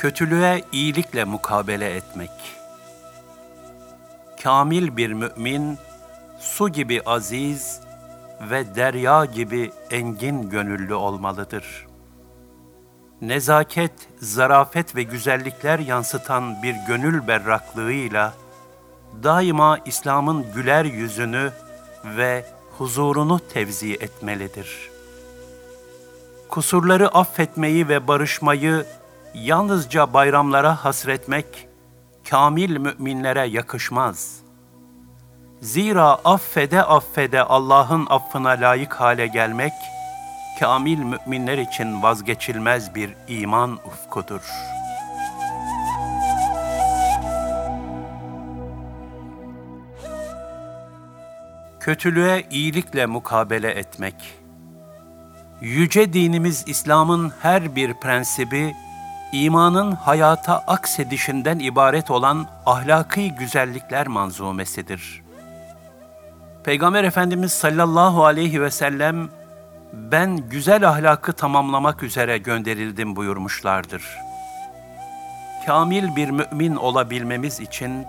Kötülüğe iyilikle mukabele etmek. Kamil bir mümin, su gibi aziz ve derya gibi engin gönüllü olmalıdır. Nezaket, zarafet ve güzellikler yansıtan bir gönül berraklığıyla, daima İslam'ın güler yüzünü ve huzurunu tevzi etmelidir. Kusurları affetmeyi ve barışmayı yalnızca bayramlara hasretmek, kamil müminlere yakışmaz. Zira affede affede Allah'ın affına layık hale gelmek, kamil müminler için vazgeçilmez bir iman ufkudur. Kötülüğe iyilikle mukabele etmek. Yüce dinimiz İslam'ın her bir prensibi imanın hayata aksedişinden ibaret olan ahlaki güzellikler manzumesidir. Peygamber Efendimiz sallallahu aleyhi ve sellem ben güzel ahlakı tamamlamak üzere gönderildim buyurmuşlardır. Kamil bir mümin olabilmemiz için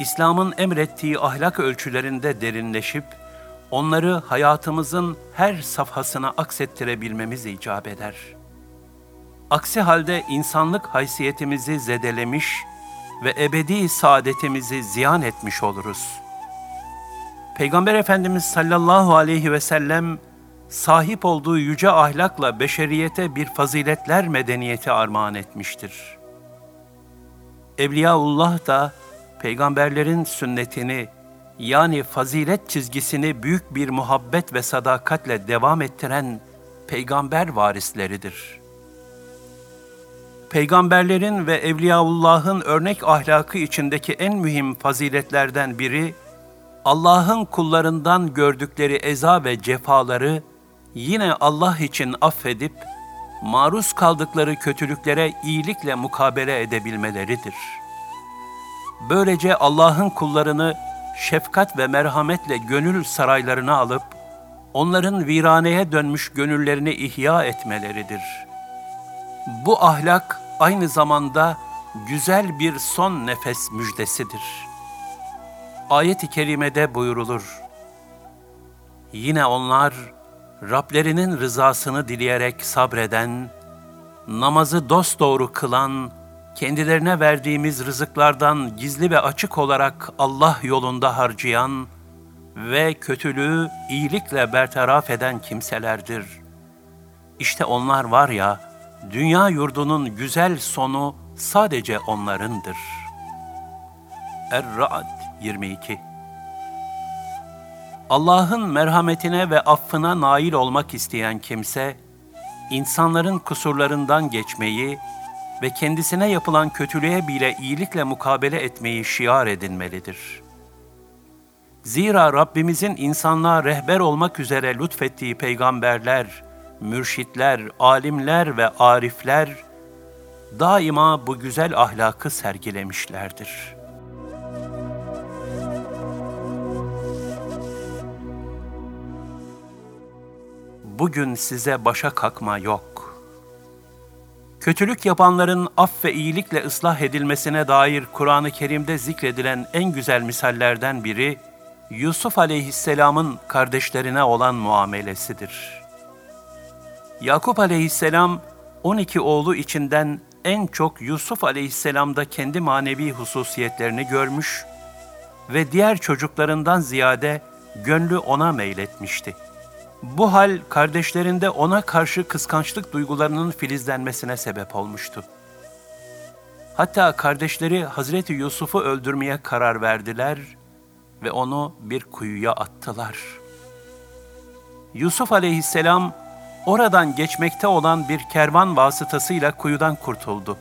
İslam'ın emrettiği ahlak ölçülerinde derinleşip onları hayatımızın her safhasına aksettirebilmemiz icap eder.'' Aksi halde insanlık haysiyetimizi zedelemiş ve ebedi saadetimizi ziyan etmiş oluruz. Peygamber Efendimiz sallallahu aleyhi ve sellem sahip olduğu yüce ahlakla beşeriyete bir faziletler medeniyeti armağan etmiştir. Evliyaullah da peygamberlerin sünnetini yani fazilet çizgisini büyük bir muhabbet ve sadakatle devam ettiren peygamber varisleridir.'' Peygamberlerin ve Evliyaullah'ın örnek ahlakı içindeki en mühim faziletlerden biri, Allah'ın kullarından gördükleri eza ve cefaları yine Allah için affedip, maruz kaldıkları kötülüklere iyilikle mukabele edebilmeleridir. Böylece Allah'ın kullarını şefkat ve merhametle gönül saraylarına alıp, onların viraneye dönmüş gönüllerini ihya etmeleridir.'' Bu ahlak aynı zamanda güzel bir son nefes müjdesidir. Ayet-i kerimede buyurulur. Yine onlar Rablerinin rızasını dileyerek sabreden, namazı dosdoğru kılan, kendilerine verdiğimiz rızıklardan gizli ve açık olarak Allah yolunda harcayan ve kötülüğü iyilikle bertaraf eden kimselerdir. İşte onlar var ya, dünya yurdunun güzel sonu sadece onlarındır. Er-Ra'd 22 Allah'ın merhametine ve affına nail olmak isteyen kimse, insanların kusurlarından geçmeyi ve kendisine yapılan kötülüğe bile iyilikle mukabele etmeyi şiar edinmelidir. Zira Rabbimizin insanlığa rehber olmak üzere lütfettiği peygamberler, mürşitler, alimler ve arifler daima bu güzel ahlakı sergilemişlerdir. Bugün size başa kalkma yok. Kötülük yapanların af ve iyilikle ıslah edilmesine dair Kur'an-ı Kerim'de zikredilen en güzel misallerden biri, Yusuf aleyhisselamın kardeşlerine olan muamelesidir.'' Yakup aleyhisselam 12 oğlu içinden en çok Yusuf aleyhisselamda kendi manevi hususiyetlerini görmüş ve diğer çocuklarından ziyade gönlü ona meyletmişti. Bu hal kardeşlerinde ona karşı kıskançlık duygularının filizlenmesine sebep olmuştu. Hatta kardeşleri Hazreti Yusuf'u öldürmeye karar verdiler ve onu bir kuyuya attılar. Yusuf aleyhisselam oradan geçmekte olan bir kervan vasıtasıyla kuyudan kurtuldu.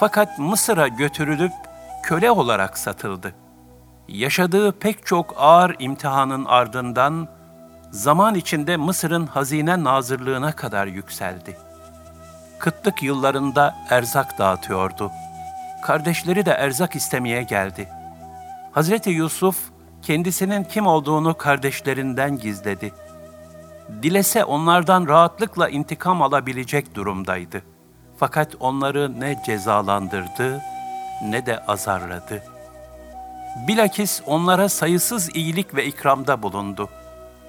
Fakat Mısır'a götürülüp köle olarak satıldı. Yaşadığı pek çok ağır imtihanın ardından zaman içinde Mısır'ın hazine nazırlığına kadar yükseldi. Kıtlık yıllarında erzak dağıtıyordu. Kardeşleri de erzak istemeye geldi. Hazreti Yusuf kendisinin kim olduğunu kardeşlerinden gizledi.'' Dilese onlardan rahatlıkla intikam alabilecek durumdaydı. Fakat onları ne cezalandırdı ne de azarladı. Bilakis onlara sayısız iyilik ve ikramda bulundu.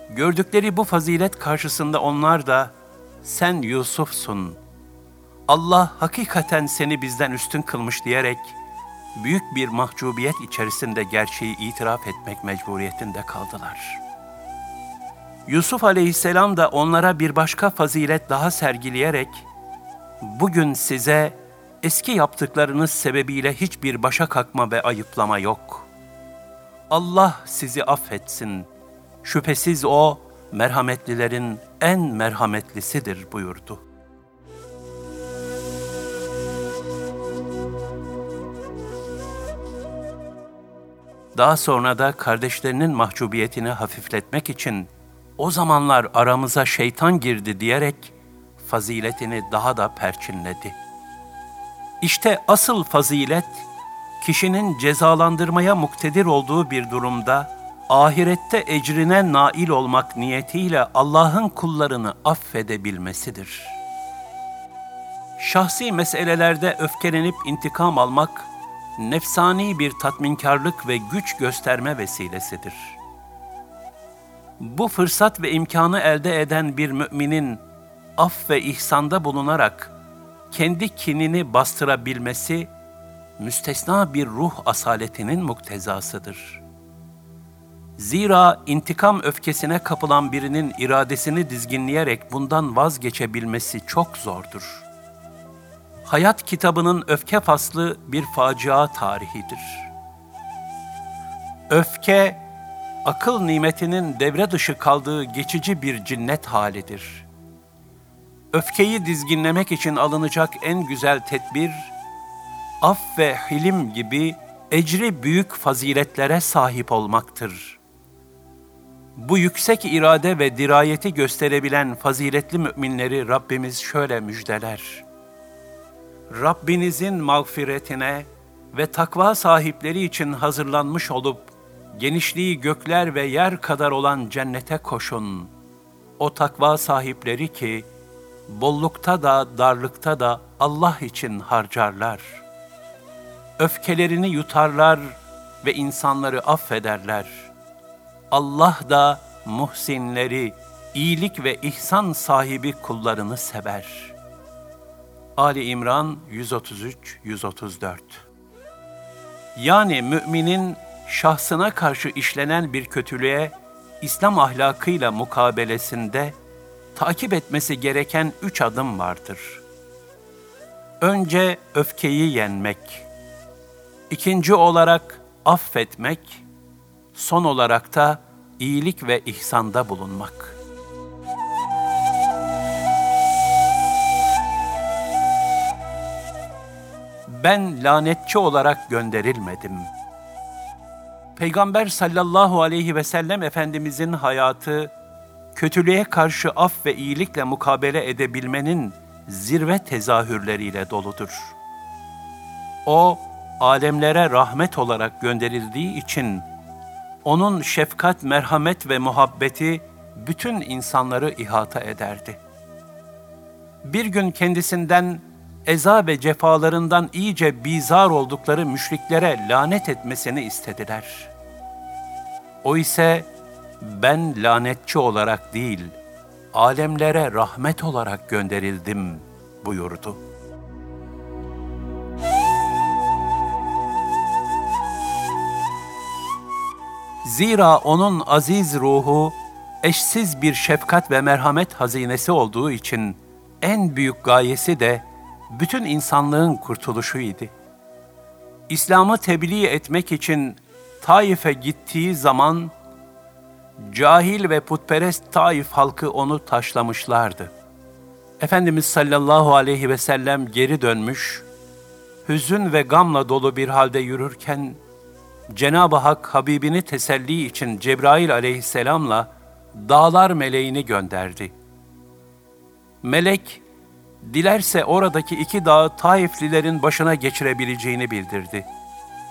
Gördükleri bu fazilet karşısında onlar da sen Yusuf'sun. Allah hakikaten seni bizden üstün kılmış diyerek büyük bir mahcubiyet içerisinde gerçeği itiraf etmek mecburiyetinde kaldılar. Yusuf aleyhisselam da onlara bir başka fazilet daha sergileyerek, bugün size eski yaptıklarınız sebebiyle hiçbir başa kalkma ve ayıplama yok. Allah sizi affetsin. Şüphesiz O, merhametlilerin en merhametlisidir buyurdu. Daha sonra da kardeşlerinin mahcubiyetini hafifletmek için o zamanlar aramıza şeytan girdi diyerek faziletini daha da perçinledi. İşte asıl fazilet, kişinin cezalandırmaya muktedir olduğu bir durumda, ahirette ecrine nail olmak niyetiyle Allah'ın kullarını affedebilmesidir. Şahsi meselelerde öfkelenip intikam almak, nefsani bir tatminkarlık ve güç gösterme vesilesidir. Bu fırsat ve imkanı elde eden bir müminin af ve ihsanda bulunarak kendi kinini bastırabilmesi müstesna bir ruh asaletinin muktezasıdır. Zira intikam öfkesine kapılan birinin iradesini dizginleyerek bundan vazgeçebilmesi çok zordur. Hayat kitabının öfke faslı bir facia tarihidir. Öfke, akıl nimetinin devre dışı kaldığı geçici bir cinnet halidir. Öfkeyi dizginlemek için alınacak en güzel tedbir, af ve hilim gibi ecri büyük faziletlere sahip olmaktır. Bu yüksek irade ve dirayeti gösterebilen faziletli müminleri Rabbimiz şöyle müjdeler. Rabbinizin mağfiretine ve takva sahipleri için hazırlanmış olup, genişliği gökler ve yer kadar olan cennete koşun. O takva sahipleri ki, bollukta da darlıkta da Allah için harcarlar. Öfkelerini yutarlar ve insanları affederler. Allah da muhsinleri, iyilik ve ihsan sahibi kullarını sever.'' Ali İmran 133-134 Yani müminin şahsına karşı işlenen bir kötülüğe İslam ahlakıyla mukabelesinde takip etmesi gereken üç adım vardır. Önce öfkeyi yenmek, ikinci olarak affetmek, son olarak da iyilik ve ihsanda bulunmak.'' ben lanetçi olarak gönderilmedim. Peygamber sallallahu aleyhi ve sellem Efendimizin hayatı, kötülüğe karşı af ve iyilikle mukabele edebilmenin zirve tezahürleriyle doludur. O, alemlere rahmet olarak gönderildiği için, onun şefkat, merhamet ve muhabbeti bütün insanları ihata ederdi. Bir gün kendisinden eza ve cefalarından iyice bizar oldukları müşriklere lanet etmesini istediler. O ise ben lanetçi olarak değil, alemlere rahmet olarak gönderildim buyurdu. Zira onun aziz ruhu eşsiz bir şefkat ve merhamet hazinesi olduğu için en büyük gayesi de bütün insanlığın kurtuluşuydu. İslam'ı tebliğ etmek için Taif'e gittiği zaman cahil ve putperest Taif halkı onu taşlamışlardı. Efendimiz sallallahu aleyhi ve sellem geri dönmüş, hüzün ve gamla dolu bir halde yürürken, Cenab-ı Hak Habibini teselli için Cebrail aleyhisselamla dağlar meleğini gönderdi. Melek, dilerse oradaki iki dağı Taiflilerin başına geçirebileceğini bildirdi.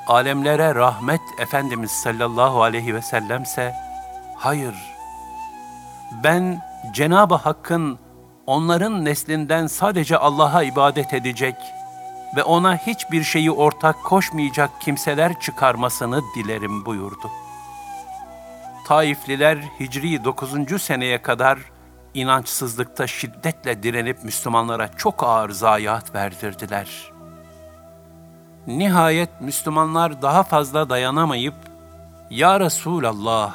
Alemlere rahmet Efendimiz sallallahu aleyhi ve sellemse, hayır, ben Cenab-ı Hakk'ın onların neslinden sadece Allah'a ibadet edecek ve ona hiçbir şeyi ortak koşmayacak kimseler çıkarmasını dilerim buyurdu. Taifliler Hicri 9. seneye kadar inançsızlıkta şiddetle direnip Müslümanlara çok ağır zayiat verdirdiler. Nihayet Müslümanlar daha fazla dayanamayıp, Ya Resulallah,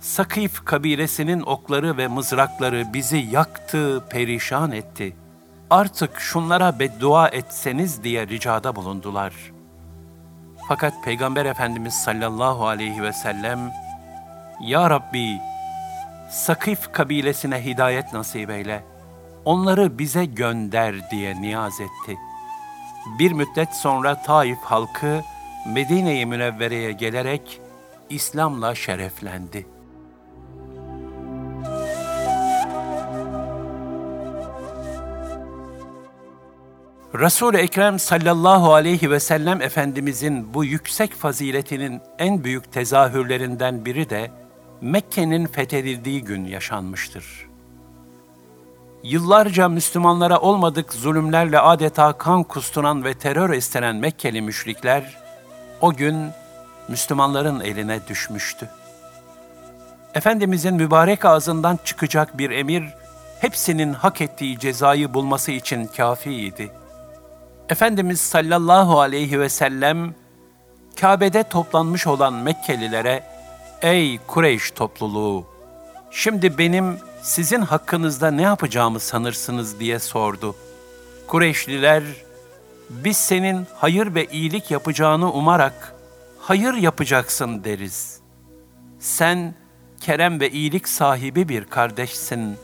Sakif kabilesinin okları ve mızrakları bizi yaktı, perişan etti. Artık şunlara beddua etseniz diye ricada bulundular. Fakat Peygamber Efendimiz sallallahu aleyhi ve sellem, Ya Rabbi, Sakif kabilesine hidayet nasip eyle, onları bize gönder diye niyaz etti. Bir müddet sonra Taif halkı Medine-i Münevvere'ye gelerek İslam'la şereflendi. Resul-i Ekrem sallallahu aleyhi ve sellem Efendimizin bu yüksek faziletinin en büyük tezahürlerinden biri de Mekke'nin fethedildiği gün yaşanmıştır. Yıllarca Müslümanlara olmadık zulümlerle adeta kan kusturan ve terör istenen Mekkeli müşrikler, o gün Müslümanların eline düşmüştü. Efendimizin mübarek ağzından çıkacak bir emir, hepsinin hak ettiği cezayı bulması için kafiydi. Efendimiz sallallahu aleyhi ve sellem, Kabe'de toplanmış olan Mekkelilere, Ey Kureyş topluluğu! Şimdi benim sizin hakkınızda ne yapacağımı sanırsınız diye sordu. Kureyşliler, biz senin hayır ve iyilik yapacağını umarak, hayır yapacaksın deriz. Sen kerem ve iyilik sahibi bir kardeşsin.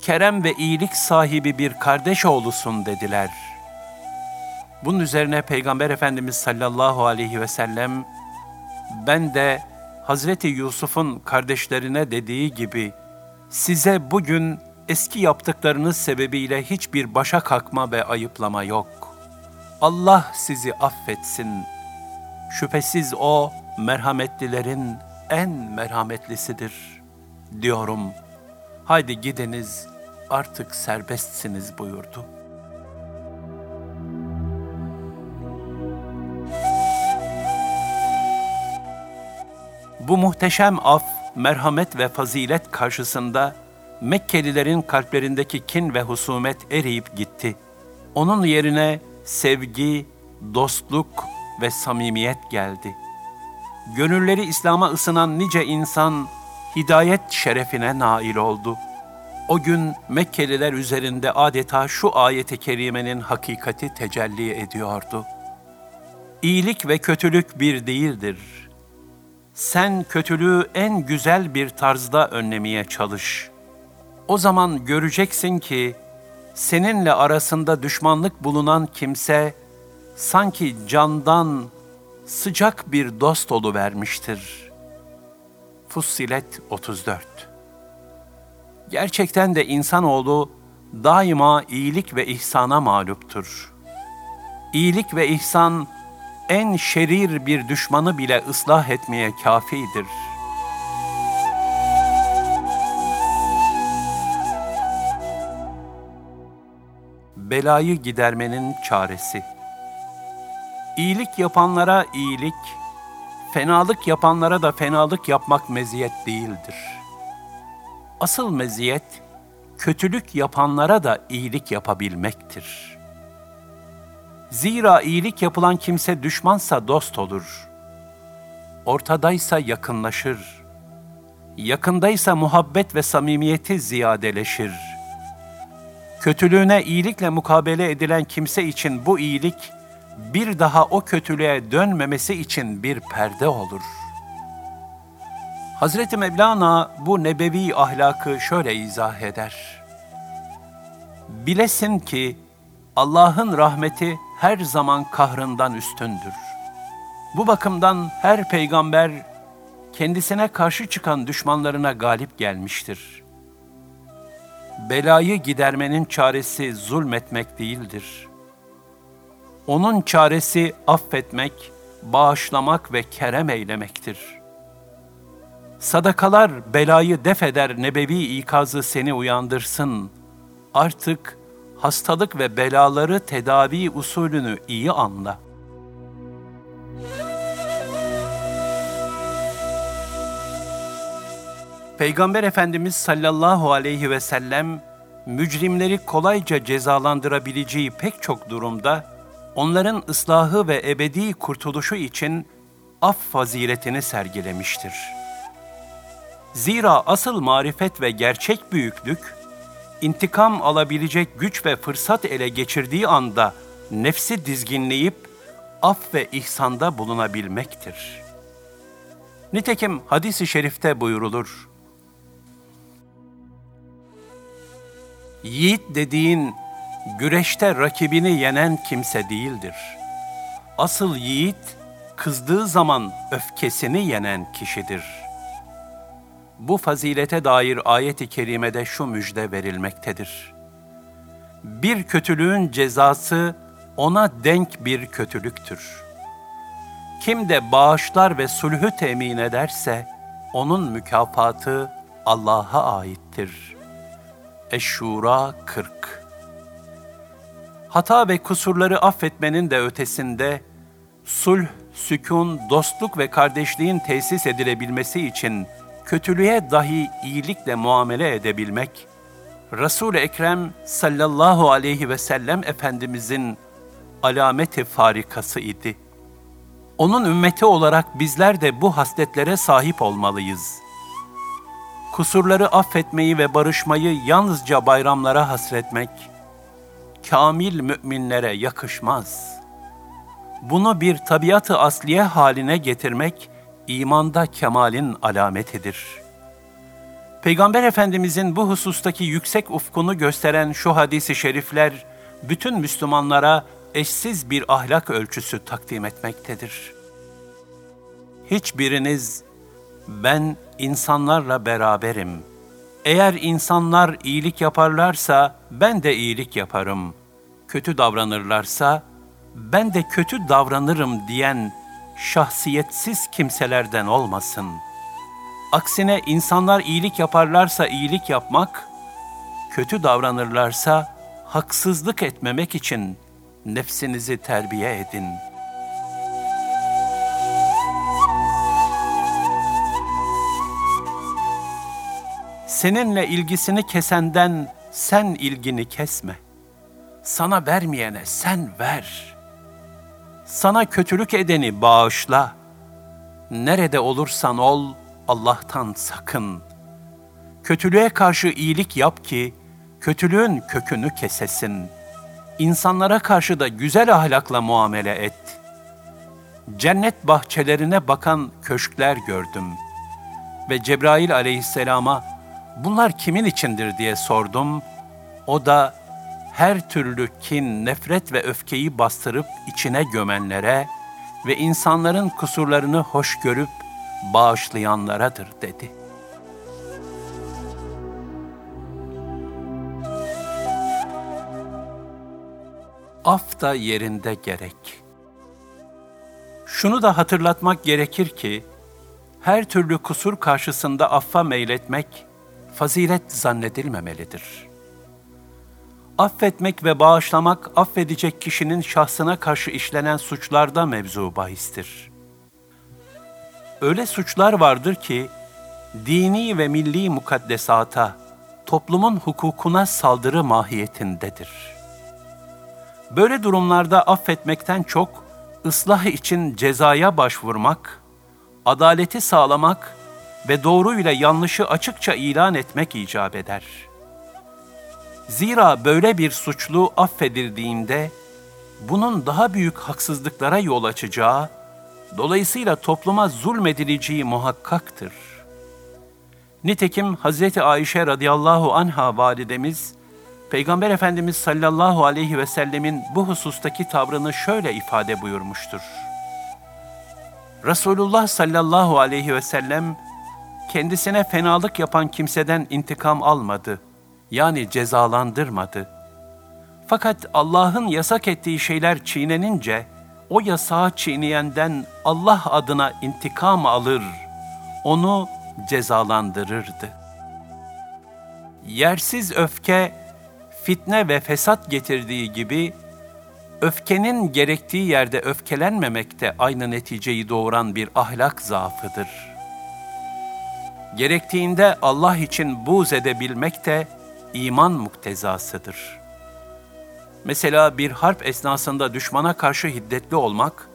Kerem ve iyilik sahibi bir kardeş oğlusun dediler. Bunun üzerine Peygamber Efendimiz sallallahu aleyhi ve sellem, ben de Hazreti Yusuf'un kardeşlerine dediği gibi, size bugün eski yaptıklarınız sebebiyle hiçbir başa kalkma ve ayıplama yok. Allah sizi affetsin. Şüphesiz O merhametlilerin en merhametlisidir diyorum. Haydi gidiniz artık serbestsiniz buyurdu. Bu muhteşem af, merhamet ve fazilet karşısında Mekkelilerin kalplerindeki kin ve husumet eriyip gitti. Onun yerine sevgi, dostluk ve samimiyet geldi. Gönülleri İslam'a ısınan nice insan hidayet şerefine nail oldu. O gün Mekkeliler üzerinde adeta şu ayeti kerimenin hakikati tecelli ediyordu. İyilik ve kötülük bir değildir.'' Sen kötülüğü en güzel bir tarzda önlemeye çalış. O zaman göreceksin ki seninle arasında düşmanlık bulunan kimse sanki candan sıcak bir dost vermiştir. Fussilet 34 Gerçekten de insanoğlu daima iyilik ve ihsana mağluptur. İyilik ve ihsan en şerir bir düşmanı bile ıslah etmeye kafidir. Belayı gidermenin çaresi İyilik yapanlara iyilik, fenalık yapanlara da fenalık yapmak meziyet değildir. Asıl meziyet, kötülük yapanlara da iyilik yapabilmektir.'' Zira iyilik yapılan kimse düşmansa dost olur. Ortadaysa yakınlaşır. Yakındaysa muhabbet ve samimiyeti ziyadeleşir. Kötülüğüne iyilikle mukabele edilen kimse için bu iyilik bir daha o kötülüğe dönmemesi için bir perde olur. Hazreti Mevlana bu nebevi ahlakı şöyle izah eder. Bilesin ki Allah'ın rahmeti her zaman kahrından üstündür. Bu bakımdan her peygamber kendisine karşı çıkan düşmanlarına galip gelmiştir. Belayı gidermenin çaresi zulmetmek değildir. Onun çaresi affetmek, bağışlamak ve kerem eylemektir. Sadakalar belayı def eder nebevi ikazı seni uyandırsın. artık hastalık ve belaları tedavi usulünü iyi anla. Peygamber Efendimiz sallallahu aleyhi ve sellem mücrimleri kolayca cezalandırabileceği pek çok durumda onların ıslahı ve ebedi kurtuluşu için af faziletini sergilemiştir. Zira asıl marifet ve gerçek büyüklük, intikam alabilecek güç ve fırsat ele geçirdiği anda nefsi dizginleyip af ve ihsanda bulunabilmektir. Nitekim hadis-i şerifte buyurulur. Yiğit dediğin güreşte rakibini yenen kimse değildir. Asıl yiğit kızdığı zaman öfkesini yenen kişidir. Bu fazilete dair ayet-i kerimede şu müjde verilmektedir. Bir kötülüğün cezası ona denk bir kötülüktür. Kim de bağışlar ve sulhü temin ederse, onun mükafatı Allah'a aittir. Eşşura 40 Hata ve kusurları affetmenin de ötesinde, sulh, sükun, dostluk ve kardeşliğin tesis edilebilmesi için kötülüğe dahi iyilikle muamele edebilmek, Resul-i Ekrem sallallahu aleyhi ve sellem Efendimizin alameti farikası idi. Onun ümmeti olarak bizler de bu hasletlere sahip olmalıyız. Kusurları affetmeyi ve barışmayı yalnızca bayramlara hasretmek, kamil müminlere yakışmaz.'' Bunu bir tabiatı asliye haline getirmek imanda kemalin alametidir. Peygamber Efendimizin bu husustaki yüksek ufkunu gösteren şu hadisi şerifler bütün Müslümanlara eşsiz bir ahlak ölçüsü takdim etmektedir. Hiçbiriniz ben insanlarla beraberim. Eğer insanlar iyilik yaparlarsa ben de iyilik yaparım. Kötü davranırlarsa ben de kötü davranırım diyen şahsiyetsiz kimselerden olmasın. Aksine insanlar iyilik yaparlarsa iyilik yapmak, kötü davranırlarsa haksızlık etmemek için nefsinizi terbiye edin. Seninle ilgisini kesenden sen ilgini kesme. Sana vermeyene sen ver.'' Sana kötülük edeni bağışla. Nerede olursan ol, Allah'tan sakın. Kötülüğe karşı iyilik yap ki, kötülüğün kökünü kesesin. İnsanlara karşı da güzel ahlakla muamele et. Cennet bahçelerine bakan köşkler gördüm. Ve Cebrail aleyhisselama, bunlar kimin içindir diye sordum. O da her türlü kin, nefret ve öfkeyi bastırıp içine gömenlere ve insanların kusurlarını hoş görüp bağışlayanlaradır dedi. Af da yerinde gerek. Şunu da hatırlatmak gerekir ki, her türlü kusur karşısında affa meyletmek fazilet zannedilmemelidir.'' Affetmek ve bağışlamak affedecek kişinin şahsına karşı işlenen suçlarda mevzu bahistir. Öyle suçlar vardır ki, dini ve milli mukaddesata, toplumun hukukuna saldırı mahiyetindedir. Böyle durumlarda affetmekten çok, ıslah için cezaya başvurmak, adaleti sağlamak ve doğruyla yanlışı açıkça ilan etmek icap eder.'' Zira böyle bir suçlu affedildiğinde bunun daha büyük haksızlıklara yol açacağı, dolayısıyla topluma zulmedileceği muhakkaktır. Nitekim Hz. Ayşe radıyallahu anha validemiz, Peygamber Efendimiz sallallahu aleyhi ve sellemin bu husustaki tavrını şöyle ifade buyurmuştur. Resulullah sallallahu aleyhi ve sellem, kendisine fenalık yapan kimseden intikam almadı.'' Yani cezalandırmadı. Fakat Allah'ın yasak ettiği şeyler çiğnenince, o yasağı çiğneyenden Allah adına intikam alır, onu cezalandırırdı. Yersiz öfke, fitne ve fesat getirdiği gibi, öfkenin gerektiği yerde öfkelenmemek de aynı neticeyi doğuran bir ahlak zaafıdır. Gerektiğinde Allah için buğz edebilmek de iman muktezasıdır. Mesela bir harp esnasında düşmana karşı hiddetli olmak,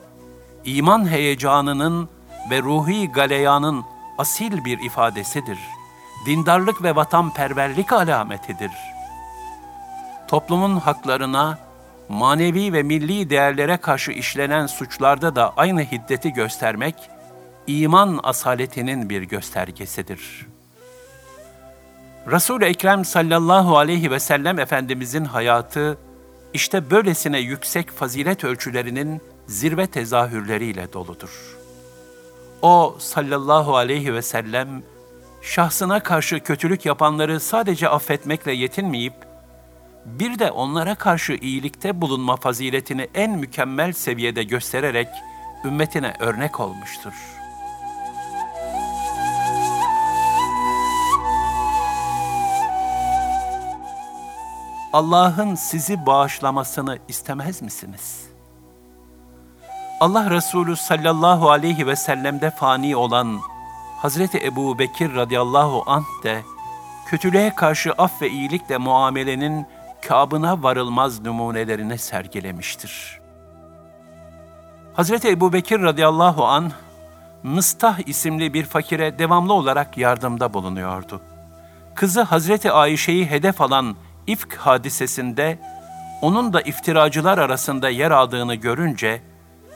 iman heyecanının ve ruhi galeyanın asil bir ifadesidir. Dindarlık ve vatanperverlik alametidir. Toplumun haklarına, manevi ve milli değerlere karşı işlenen suçlarda da aynı hiddeti göstermek, iman asaletinin bir göstergesidir. Resul-i Ekrem sallallahu aleyhi ve sellem Efendimizin hayatı, işte böylesine yüksek fazilet ölçülerinin zirve tezahürleriyle doludur. O sallallahu aleyhi ve sellem, şahsına karşı kötülük yapanları sadece affetmekle yetinmeyip, bir de onlara karşı iyilikte bulunma faziletini en mükemmel seviyede göstererek ümmetine örnek olmuştur. Allah'ın sizi bağışlamasını istemez misiniz? Allah Resulü sallallahu aleyhi ve sellem'de fani olan Hazreti Ebu Bekir radıyallahu anh de kötülüğe karşı af ve iyilikle muamelenin kabına varılmaz numunelerini sergilemiştir. Hazreti Ebu Bekir radıyallahu an Mıstah isimli bir fakire devamlı olarak yardımda bulunuyordu. Kızı Hazreti Ayşe'yi hedef alan ifk hadisesinde onun da iftiracılar arasında yer aldığını görünce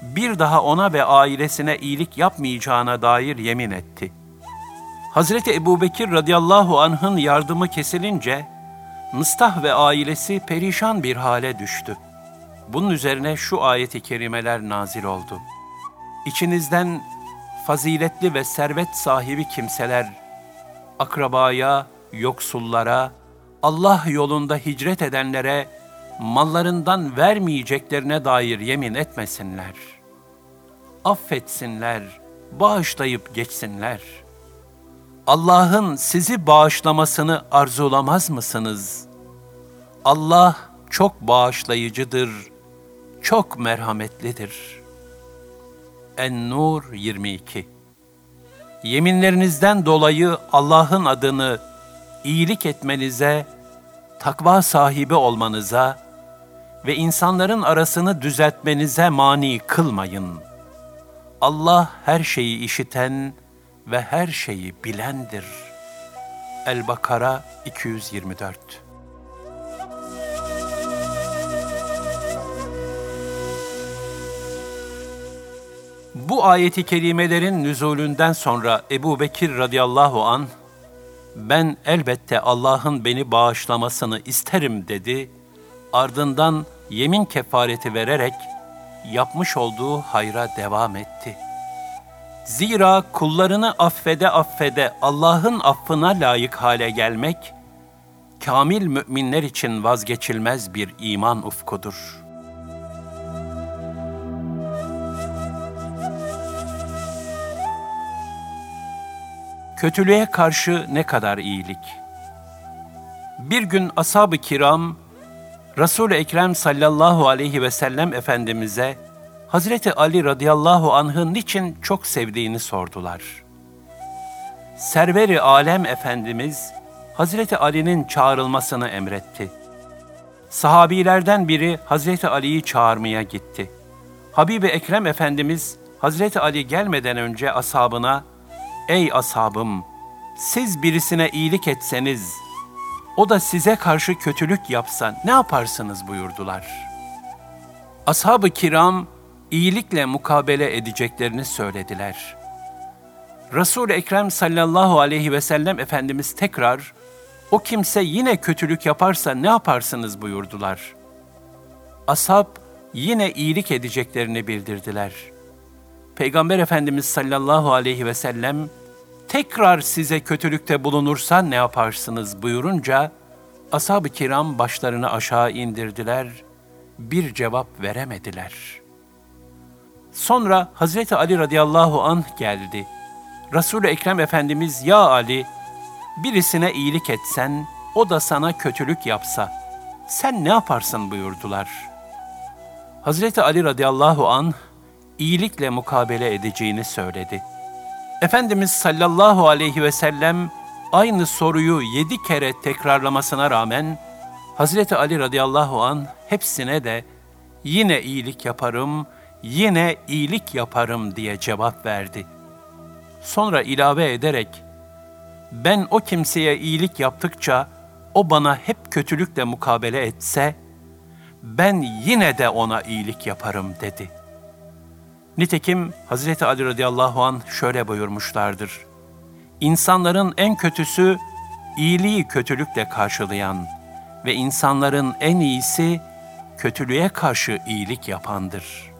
bir daha ona ve ailesine iyilik yapmayacağına dair yemin etti. Hazreti Ebubekir radıyallahu anh'ın yardımı kesilince Mıstah ve ailesi perişan bir hale düştü. Bunun üzerine şu ayeti kerimeler nazil oldu. İçinizden faziletli ve servet sahibi kimseler, akrabaya, yoksullara, Allah yolunda hicret edenlere mallarından vermeyeceklerine dair yemin etmesinler. Affetsinler, bağışlayıp geçsinler.'' Allah'ın sizi bağışlamasını arzulamaz mısınız? Allah çok bağışlayıcıdır, çok merhametlidir. En-Nur 22 Yeminlerinizden dolayı Allah'ın adını iyilik etmenize, takva sahibi olmanıza ve insanların arasını düzeltmenize mani kılmayın. Allah her şeyi işiten, ve her şeyi bilendir. El-Bakara 224 Bu ayeti kerimelerin nüzulünden sonra Ebu Bekir radıyallahu an ben elbette Allah'ın beni bağışlamasını isterim dedi. Ardından yemin kefareti vererek yapmış olduğu hayra devam etti.'' Zira kullarını affede affede Allah'ın affına layık hale gelmek, kamil müminler için vazgeçilmez bir iman ufkudur. Kötülüğe karşı ne kadar iyilik? Bir gün ashab-ı kiram, Resul-i Ekrem sallallahu aleyhi ve sellem Efendimiz'e Hazreti Ali radıyallahu anh'ın niçin çok sevdiğini sordular. Serveri Alem Efendimiz Hazreti Ali'nin çağrılmasını emretti. Sahabilerden biri Hazreti Ali'yi çağırmaya gitti. Habibi Ekrem Efendimiz Hazreti Ali gelmeden önce ashabına "Ey ashabım, siz birisine iyilik etseniz, o da size karşı kötülük yapsa ne yaparsınız?" buyurdular. Ashab-ı kiram iyilikle mukabele edeceklerini söylediler. Resul-i Ekrem sallallahu aleyhi ve sellem Efendimiz tekrar, o kimse yine kötülük yaparsa ne yaparsınız buyurdular. Ashab yine iyilik edeceklerini bildirdiler. Peygamber Efendimiz sallallahu aleyhi ve sellem, tekrar size kötülükte bulunursa ne yaparsınız buyurunca, ashab-ı kiram başlarını aşağı indirdiler, bir cevap veremediler.'' Sonra Hazreti Ali radıyallahu anh geldi. Resul-i Ekrem Efendimiz ya Ali birisine iyilik etsen o da sana kötülük yapsa sen ne yaparsın buyurdular. Hazreti Ali radıyallahu an iyilikle mukabele edeceğini söyledi. Efendimiz sallallahu aleyhi ve sellem aynı soruyu yedi kere tekrarlamasına rağmen Hazreti Ali radıyallahu an hepsine de yine iyilik yaparım, yine iyilik yaparım diye cevap verdi. Sonra ilave ederek, ben o kimseye iyilik yaptıkça o bana hep kötülükle mukabele etse, ben yine de ona iyilik yaparım dedi. Nitekim Hazreti Ali radıyallahu an şöyle buyurmuşlardır. İnsanların en kötüsü iyiliği kötülükle karşılayan ve insanların en iyisi kötülüğe karşı iyilik yapandır.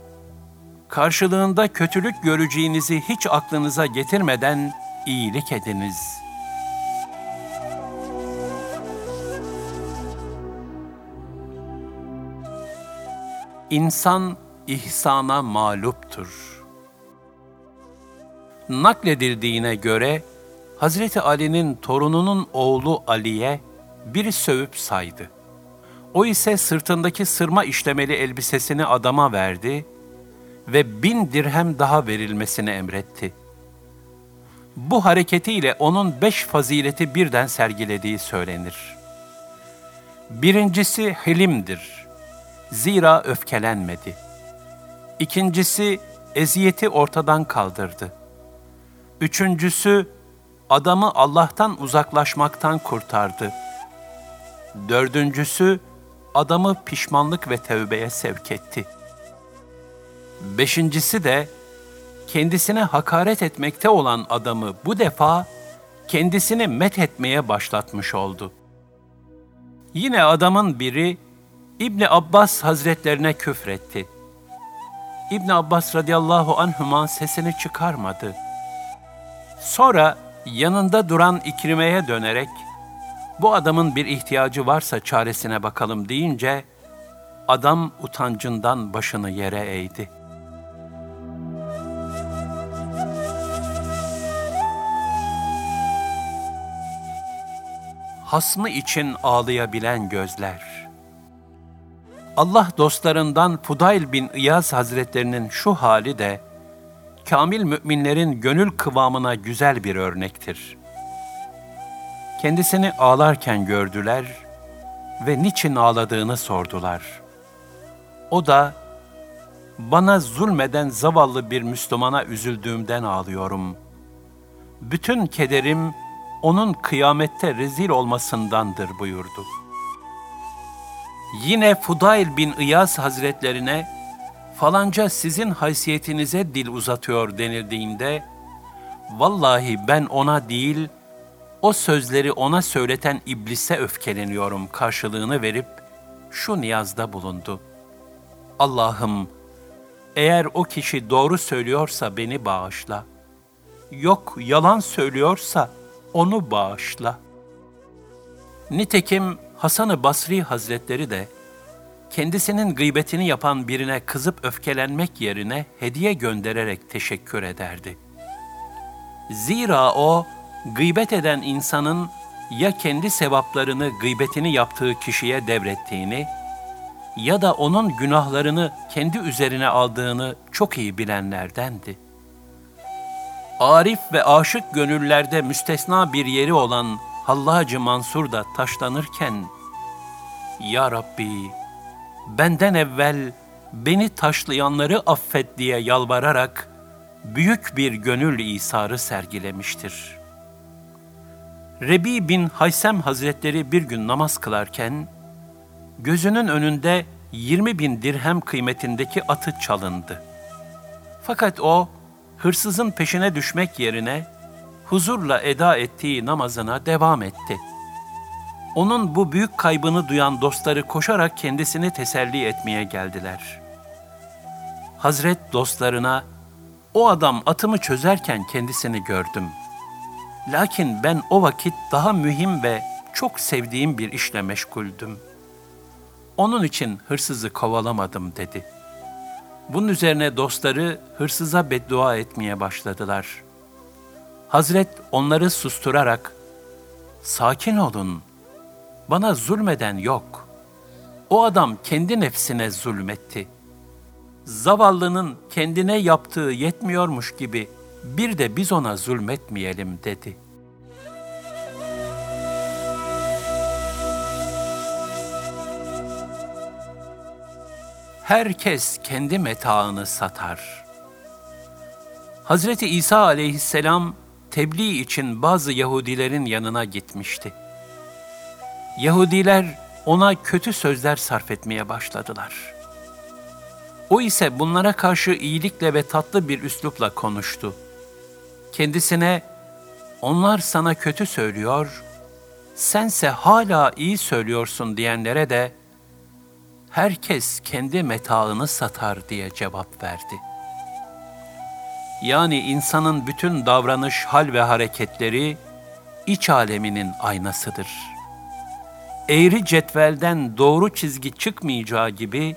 Karşılığında kötülük göreceğinizi hiç aklınıza getirmeden iyilik ediniz.'' İnsan ihsana mağluptur. Nakledildiğine göre Hazreti Ali'nin torununun oğlu Ali'ye biri sövüp saydı. O ise sırtındaki sırma işlemeli elbisesini adama verdi ve bin dirhem daha verilmesini emretti. Bu hareketiyle onun beş fazileti birden sergilediği söylenir. Birincisi hilimdir. Zira öfkelenmedi. İkincisi eziyeti ortadan kaldırdı. Üçüncüsü adamı Allah'tan uzaklaşmaktan kurtardı. Dördüncüsü adamı pişmanlık ve tevbeye sevk etti. Beşincisi de kendisine hakaret etmekte olan adamı bu defa kendisini met etmeye başlatmış oldu. Yine adamın biri İbni Abbas hazretlerine küfretti. İbni Abbas radıyallahu anhuma sesini çıkarmadı. Sonra yanında duran İkrime'ye dönerek, bu adamın bir ihtiyacı varsa çaresine bakalım deyince, adam utancından başını yere eğdi. Hasmı için ağlayabilen gözler. Allah dostlarından Fudayl bin İyaz Hazretlerinin şu hali de, kamil müminlerin gönül kıvamına güzel bir örnektir. Kendisini ağlarken gördüler ve niçin ağladığını sordular. O da, bana zulmeden zavallı bir Müslümana üzüldüğümden ağlıyorum. Bütün kederim onun kıyamette rezil olmasındandır buyurdu.'' Yine Fudayl bin İyaz Hazretlerine falanca sizin haysiyetinize dil uzatıyor denildiğinde vallahi ben ona değil o sözleri ona söyleten iblise öfkeleniyorum karşılığını verip şu niyazda bulundu. Allah'ım eğer o kişi doğru söylüyorsa beni bağışla. Yok yalan söylüyorsa onu bağışla. Nitekim Hasan-ı Basri Hazretleri de kendisinin gıybetini yapan birine kızıp öfkelenmek yerine hediye göndererek teşekkür ederdi. Zira o, gıybet eden insanın ya kendi sevaplarını gıybetini yaptığı kişiye devrettiğini ya da onun günahlarını kendi üzerine aldığını çok iyi bilenlerdendi. Arif ve aşık gönüllerde müstesna bir yeri olan Hallacı Mansur da taşlanırken, Ya Rabbi, benden evvel beni taşlayanları affet diye yalvararak büyük bir gönül isarı sergilemiştir. Rebi bin Haysem Hazretleri bir gün namaz kılarken, gözünün önünde 20 bin dirhem kıymetindeki atı çalındı. Fakat o, hırsızın peşine düşmek yerine, huzurla eda ettiği namazına devam etti. Onun bu büyük kaybını duyan dostları koşarak kendisini teselli etmeye geldiler. Hazret dostlarına, o adam atımı çözerken kendisini gördüm. Lakin ben o vakit daha mühim ve çok sevdiğim bir işle meşguldüm. Onun için hırsızı kovalamadım dedi. Bunun üzerine dostları hırsıza beddua etmeye başladılar.'' Hazret onları susturarak, sakin olun, bana zulmeden yok. O adam kendi nefsine zulmetti. Zavallının kendine yaptığı yetmiyormuş gibi bir de biz ona zulmetmeyelim dedi. Herkes kendi metaını satar. Hazreti İsa aleyhisselam tebliğ için bazı Yahudilerin yanına gitmişti. Yahudiler ona kötü sözler sarf etmeye başladılar. O ise bunlara karşı iyilikle ve tatlı bir üslupla konuştu. Kendisine, onlar sana kötü söylüyor, sense hala iyi söylüyorsun diyenlere de, herkes kendi metaını satar diye cevap verdi. Yani insanın bütün davranış, hal ve hareketleri iç aleminin aynasıdır.'' eğri cetvelden doğru çizgi çıkmayacağı gibi,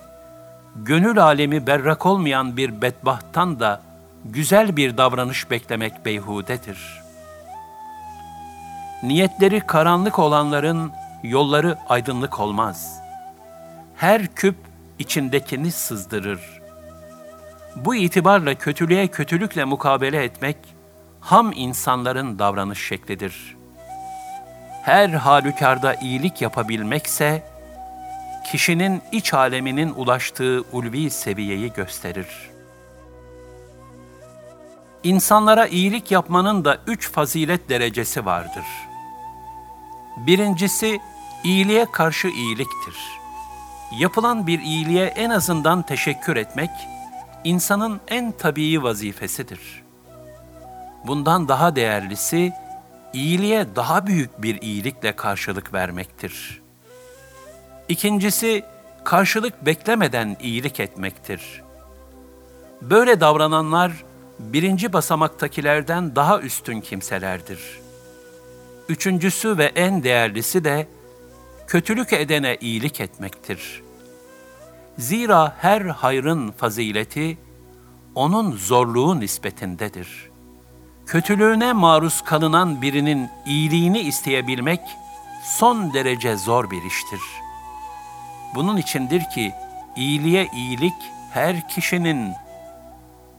gönül alemi berrak olmayan bir bedbahttan da güzel bir davranış beklemek beyhudedir. Niyetleri karanlık olanların yolları aydınlık olmaz. Her küp içindekini sızdırır. Bu itibarla kötülüğe kötülükle mukabele etmek, ham insanların davranış şeklidir.'' her halükarda iyilik yapabilmekse, kişinin iç aleminin ulaştığı ulvi seviyeyi gösterir. İnsanlara iyilik yapmanın da üç fazilet derecesi vardır. Birincisi, iyiliğe karşı iyiliktir. Yapılan bir iyiliğe en azından teşekkür etmek, insanın en tabii vazifesidir. Bundan daha değerlisi, iyiliğe daha büyük bir iyilikle karşılık vermektir. İkincisi, karşılık beklemeden iyilik etmektir. Böyle davrananlar, birinci basamaktakilerden daha üstün kimselerdir. Üçüncüsü ve en değerlisi de, kötülük edene iyilik etmektir. Zira her hayrın fazileti, onun zorluğu nispetindedir.'' kötülüğüne maruz kalınan birinin iyiliğini isteyebilmek son derece zor bir iştir. Bunun içindir ki iyiliğe iyilik her kişinin,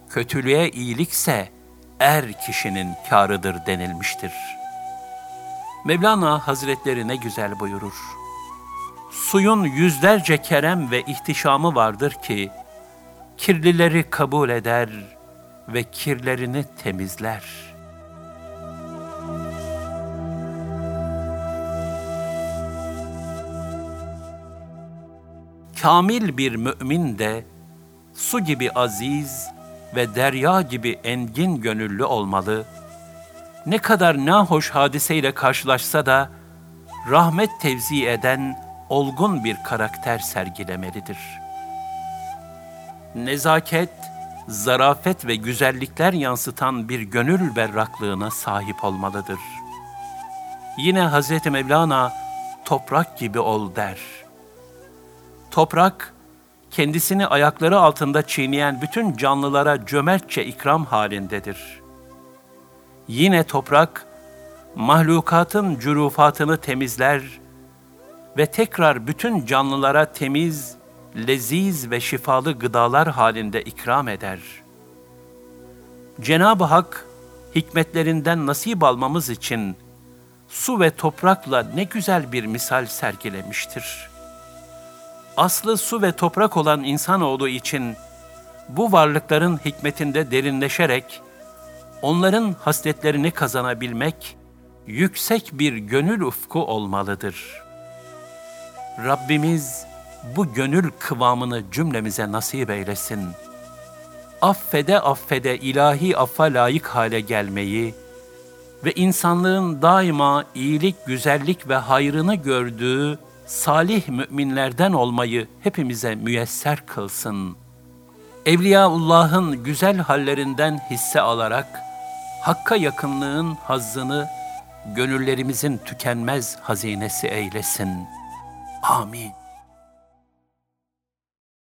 kötülüğe iyilikse er kişinin kârıdır denilmiştir. Mevlana Hazretleri ne güzel buyurur. Suyun yüzlerce kerem ve ihtişamı vardır ki, kirlileri kabul eder.'' ve kirlerini temizler. Kamil bir mümin de su gibi aziz ve derya gibi engin gönüllü olmalı. Ne kadar nahoş hadiseyle karşılaşsa da rahmet tevzi eden olgun bir karakter sergilemelidir. Nezaket, zarafet ve güzellikler yansıtan bir gönül berraklığına sahip olmalıdır. Yine Hz. Mevlana toprak gibi ol der. Toprak, kendisini ayakları altında çiğneyen bütün canlılara cömertçe ikram halindedir. Yine toprak, mahlukatın cürufatını temizler ve tekrar bütün canlılara temiz, leziz ve şifalı gıdalar halinde ikram eder. Cenab-ı Hak, hikmetlerinden nasip almamız için su ve toprakla ne güzel bir misal sergilemiştir. Aslı su ve toprak olan insanoğlu için bu varlıkların hikmetinde derinleşerek onların hasletlerini kazanabilmek yüksek bir gönül ufku olmalıdır. Rabbimiz bu gönül kıvamını cümlemize nasip eylesin. Affede affede ilahi affa layık hale gelmeyi ve insanlığın daima iyilik, güzellik ve hayrını gördüğü salih müminlerden olmayı hepimize müyesser kılsın. Evliyaullah'ın güzel hallerinden hisse alarak Hakk'a yakınlığın hazzını gönüllerimizin tükenmez hazinesi eylesin. 阿明